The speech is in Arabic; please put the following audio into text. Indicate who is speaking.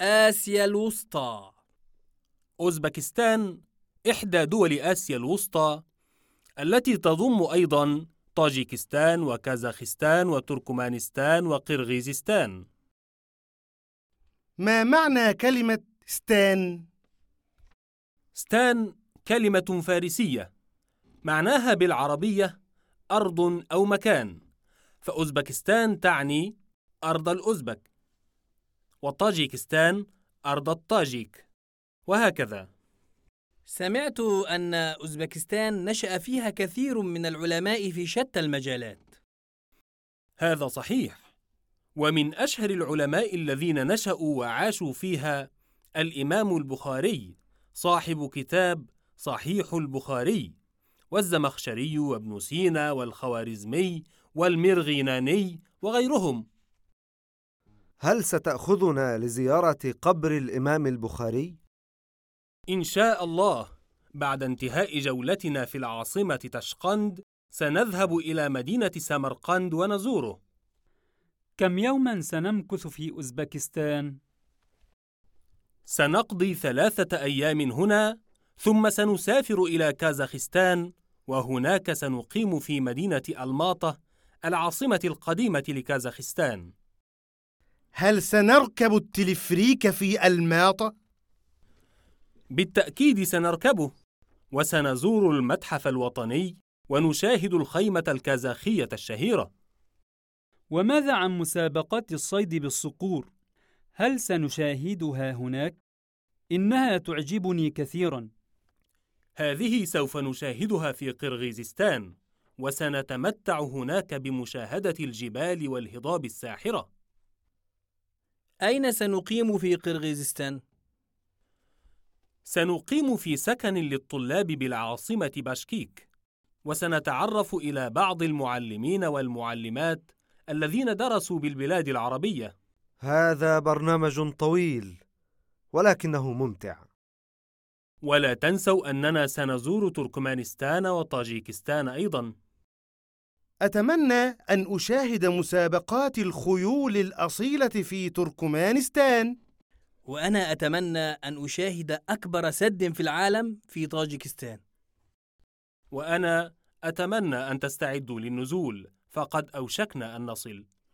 Speaker 1: آسيا الوسطى.
Speaker 2: أوزبكستان إحدى دول آسيا الوسطى التي تضم أيضا طاجيكستان وكازاخستان وتركمانستان وقرغيزستان.
Speaker 3: ما معنى كلمة ستان؟
Speaker 2: ستان كلمة فارسية معناها بالعربية أرض أو مكان فأوزبكستان تعني أرض الأوزبك. وطاجيكستان أرض الطاجيك. وهكذا.
Speaker 1: سمعت أن أوزبكستان نشأ فيها كثير من العلماء في شتى المجالات.
Speaker 2: هذا صحيح. ومن أشهر العلماء الذين نشأوا وعاشوا فيها الإمام البخاري صاحب كتاب صحيح البخاري والزمخشري وابن سينا والخوارزمي والمرغيناني وغيرهم.
Speaker 4: هل ستأخذنا لزيارة قبر الإمام البخاري؟
Speaker 2: إن شاء الله بعد انتهاء جولتنا في العاصمة تشقند سنذهب إلى مدينة سمرقند ونزوره
Speaker 5: كم يوما سنمكث في أوزبكستان؟
Speaker 2: سنقضي ثلاثة أيام هنا ثم سنسافر إلى كازاخستان وهناك سنقيم في مدينة ألماطة العاصمة القديمة لكازاخستان
Speaker 3: هل سنركب التلفريك في الماطة؟
Speaker 2: بالتأكيد سنركبه وسنزور المتحف الوطني ونشاهد الخيمة الكازاخية الشهيرة
Speaker 5: وماذا عن مسابقات الصيد بالصقور؟ هل سنشاهدها هناك؟ إنها تعجبني كثيرا
Speaker 2: هذه سوف نشاهدها في قرغيزستان وسنتمتع هناك بمشاهدة الجبال والهضاب الساحرة
Speaker 1: أين سنقيم في قرغيزستان؟
Speaker 2: سنقيم في سكن للطلاب بالعاصمة باشكيك وسنتعرف إلى بعض المعلمين والمعلمات الذين درسوا بالبلاد العربية.
Speaker 4: هذا برنامج طويل ولكنه ممتع.
Speaker 2: ولا تنسوا أننا سنزور تركمانستان وطاجيكستان أيضا.
Speaker 3: أتمنى أن أشاهد مسابقات الخيول الأصيلة في تركمانستان.
Speaker 1: وأنا أتمنى أن أشاهد أكبر سد في العالم في طاجيكستان
Speaker 2: وأنا أتمنى أن تستعدوا للنزول فقد أوشكنا أن نصل